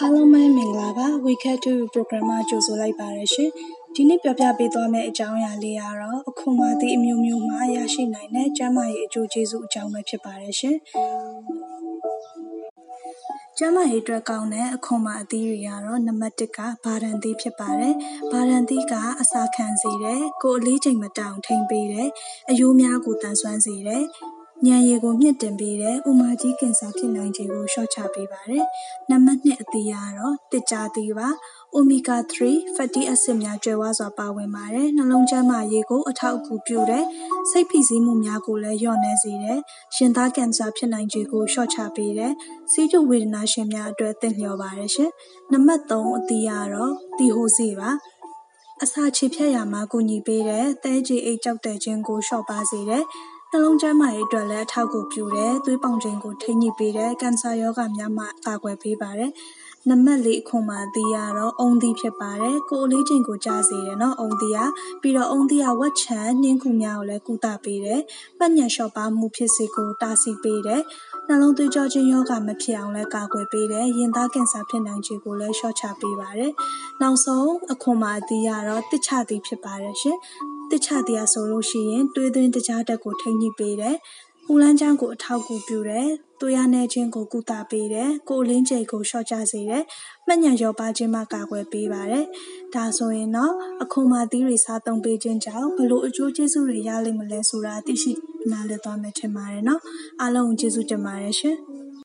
အားလုံးပဲမင်္ဂလာပါ WeCat to program မှာကြိုဆိုလိုက်ပါရရှင်ဒီနေ့ပြောပြပေးသွားမယ့်အကြောင်းအရာလေးကတော့အခုမှဒီအမျိုးမျိုးမှာရရှိနိုင်တဲ့ကျန်းမာရေးအကျိုးကျေးဇူးအကြောင်းပဲဖြစ်ပါတယ်ရှင်ကျန်းမာရေးအတွက်ကောင်းတဲ့အခွန်မအသီးတွေကတော့နံပါတ်1ကဘာဒန်သီးဖြစ်ပါတယ်။ဘာဒန်သီးကအစာခံစေတယ်၊ကိုယ်အလေးချိန်မတောင်ထိန်ပေးတယ်၊အယိုးများကိုတန်ဆွမ်းစေတယ် ဉာဏ်ရည်ကိုမြှင့်တင်ပေးတယ်။အူမကြီးကင်ဆာဖြစ်နိုင်ခြေကိုလျှော့ချပေးပါတယ်။နံပါတ်2အသီးကတော့သစ်ကြားသီးပါ။ Omega 3 fatty acid များကြွယ်ဝစွာပါဝင်ပါတယ်။နှလုံးကျန်းမာရေးကိုအထောက်အကူပြုတယ်။စိတ်ဖိစီးမှုများကိုလည်းလျော့နည်းစေတယ်။ရင်သားကင်ဆာဖြစ်နိုင်ခြေကိုလျှော့ချပေးတယ်။ဆီးချိုဝေဒနာရှင်များအတွက်သင့်လျော်ပါတယ်ရှင်။နံပါတ်3အသီးကတော့သီဟိုစေ့ပါ။အစာခြေဖြတ်ရာမှာကူညီပေးတယ်။သဲကြည်အိတ်ကြောက်တဲ့ခြင်းကိုလျှော့ပါစေတယ်။ နှလုံးကျန်းမာရေးအတွက်လည်း အထောက်အကူပြုတယ်။သွေးပေါင်ချိန်ကို ထိန်းညှိပေးတယ်။ကင်ဆာရောဂါများမှ ကာကွယ်ပေးပါတယ်။နံပါတ် ၄ အခွန်မာသီးကတော့ အုန်းသီးဖြစ်ပါတယ်။ကိုယ်အလေးချိန်ကို ကျစေတယ်နော်အုန်းသီးက ပြီးတော့ အုန်းသီးက ဝက်ချံနှင်းခုများကိုလည်း ကုသပေးတယ်။ပတ်ညံလျှော့ပါမှုဖြစ်စေကို တားဆီးပေးတယ်။နှလုံးသွေးကြောခြင်းယောဂမဖြစ်အောင်လည်း ကာကွယ်ပေးတယ်။ရင်သားကင်ဆာဖြစ်နိုင်ခြေကိုလည်း လျှော့ချပေးပါတယ်။နောက်ဆုံး အခွန်မာအသီးကတော့တစ်ချသီးဖြစ်ပါတယ်ရှင် တစ်ချတရားဆိုလို့ရှိရင်တွေးသွင်းတကြားတက်ကိုထိန်းညှိပေးတယ်။ပူလန်းချောင်းကိုအထောက်အကူပြုတယ်။သွေးရနေခြင်းကိုကုသပေးတယ်။ကိုယ်လင်းကျိတ်ကိုလျှော့ချစေတယ်။မှတ်ညံရောပါခြင်းမှကာကွယ်ပေးပါတယ်။ဒါဆိုရင်တော့အခွန်မာသီးတွေစားသုံးပေးခြင်းကြောင့်ဘလို့အကျိုးကျေးဇူးတွေရလိမ့်မလဲဆိုတာသိရှိနားလည်သွားမယ်ထင်ပါတယ်နော်။အားလုံးကိုကျေးဇူးတင်ပါတယ်ရှင်။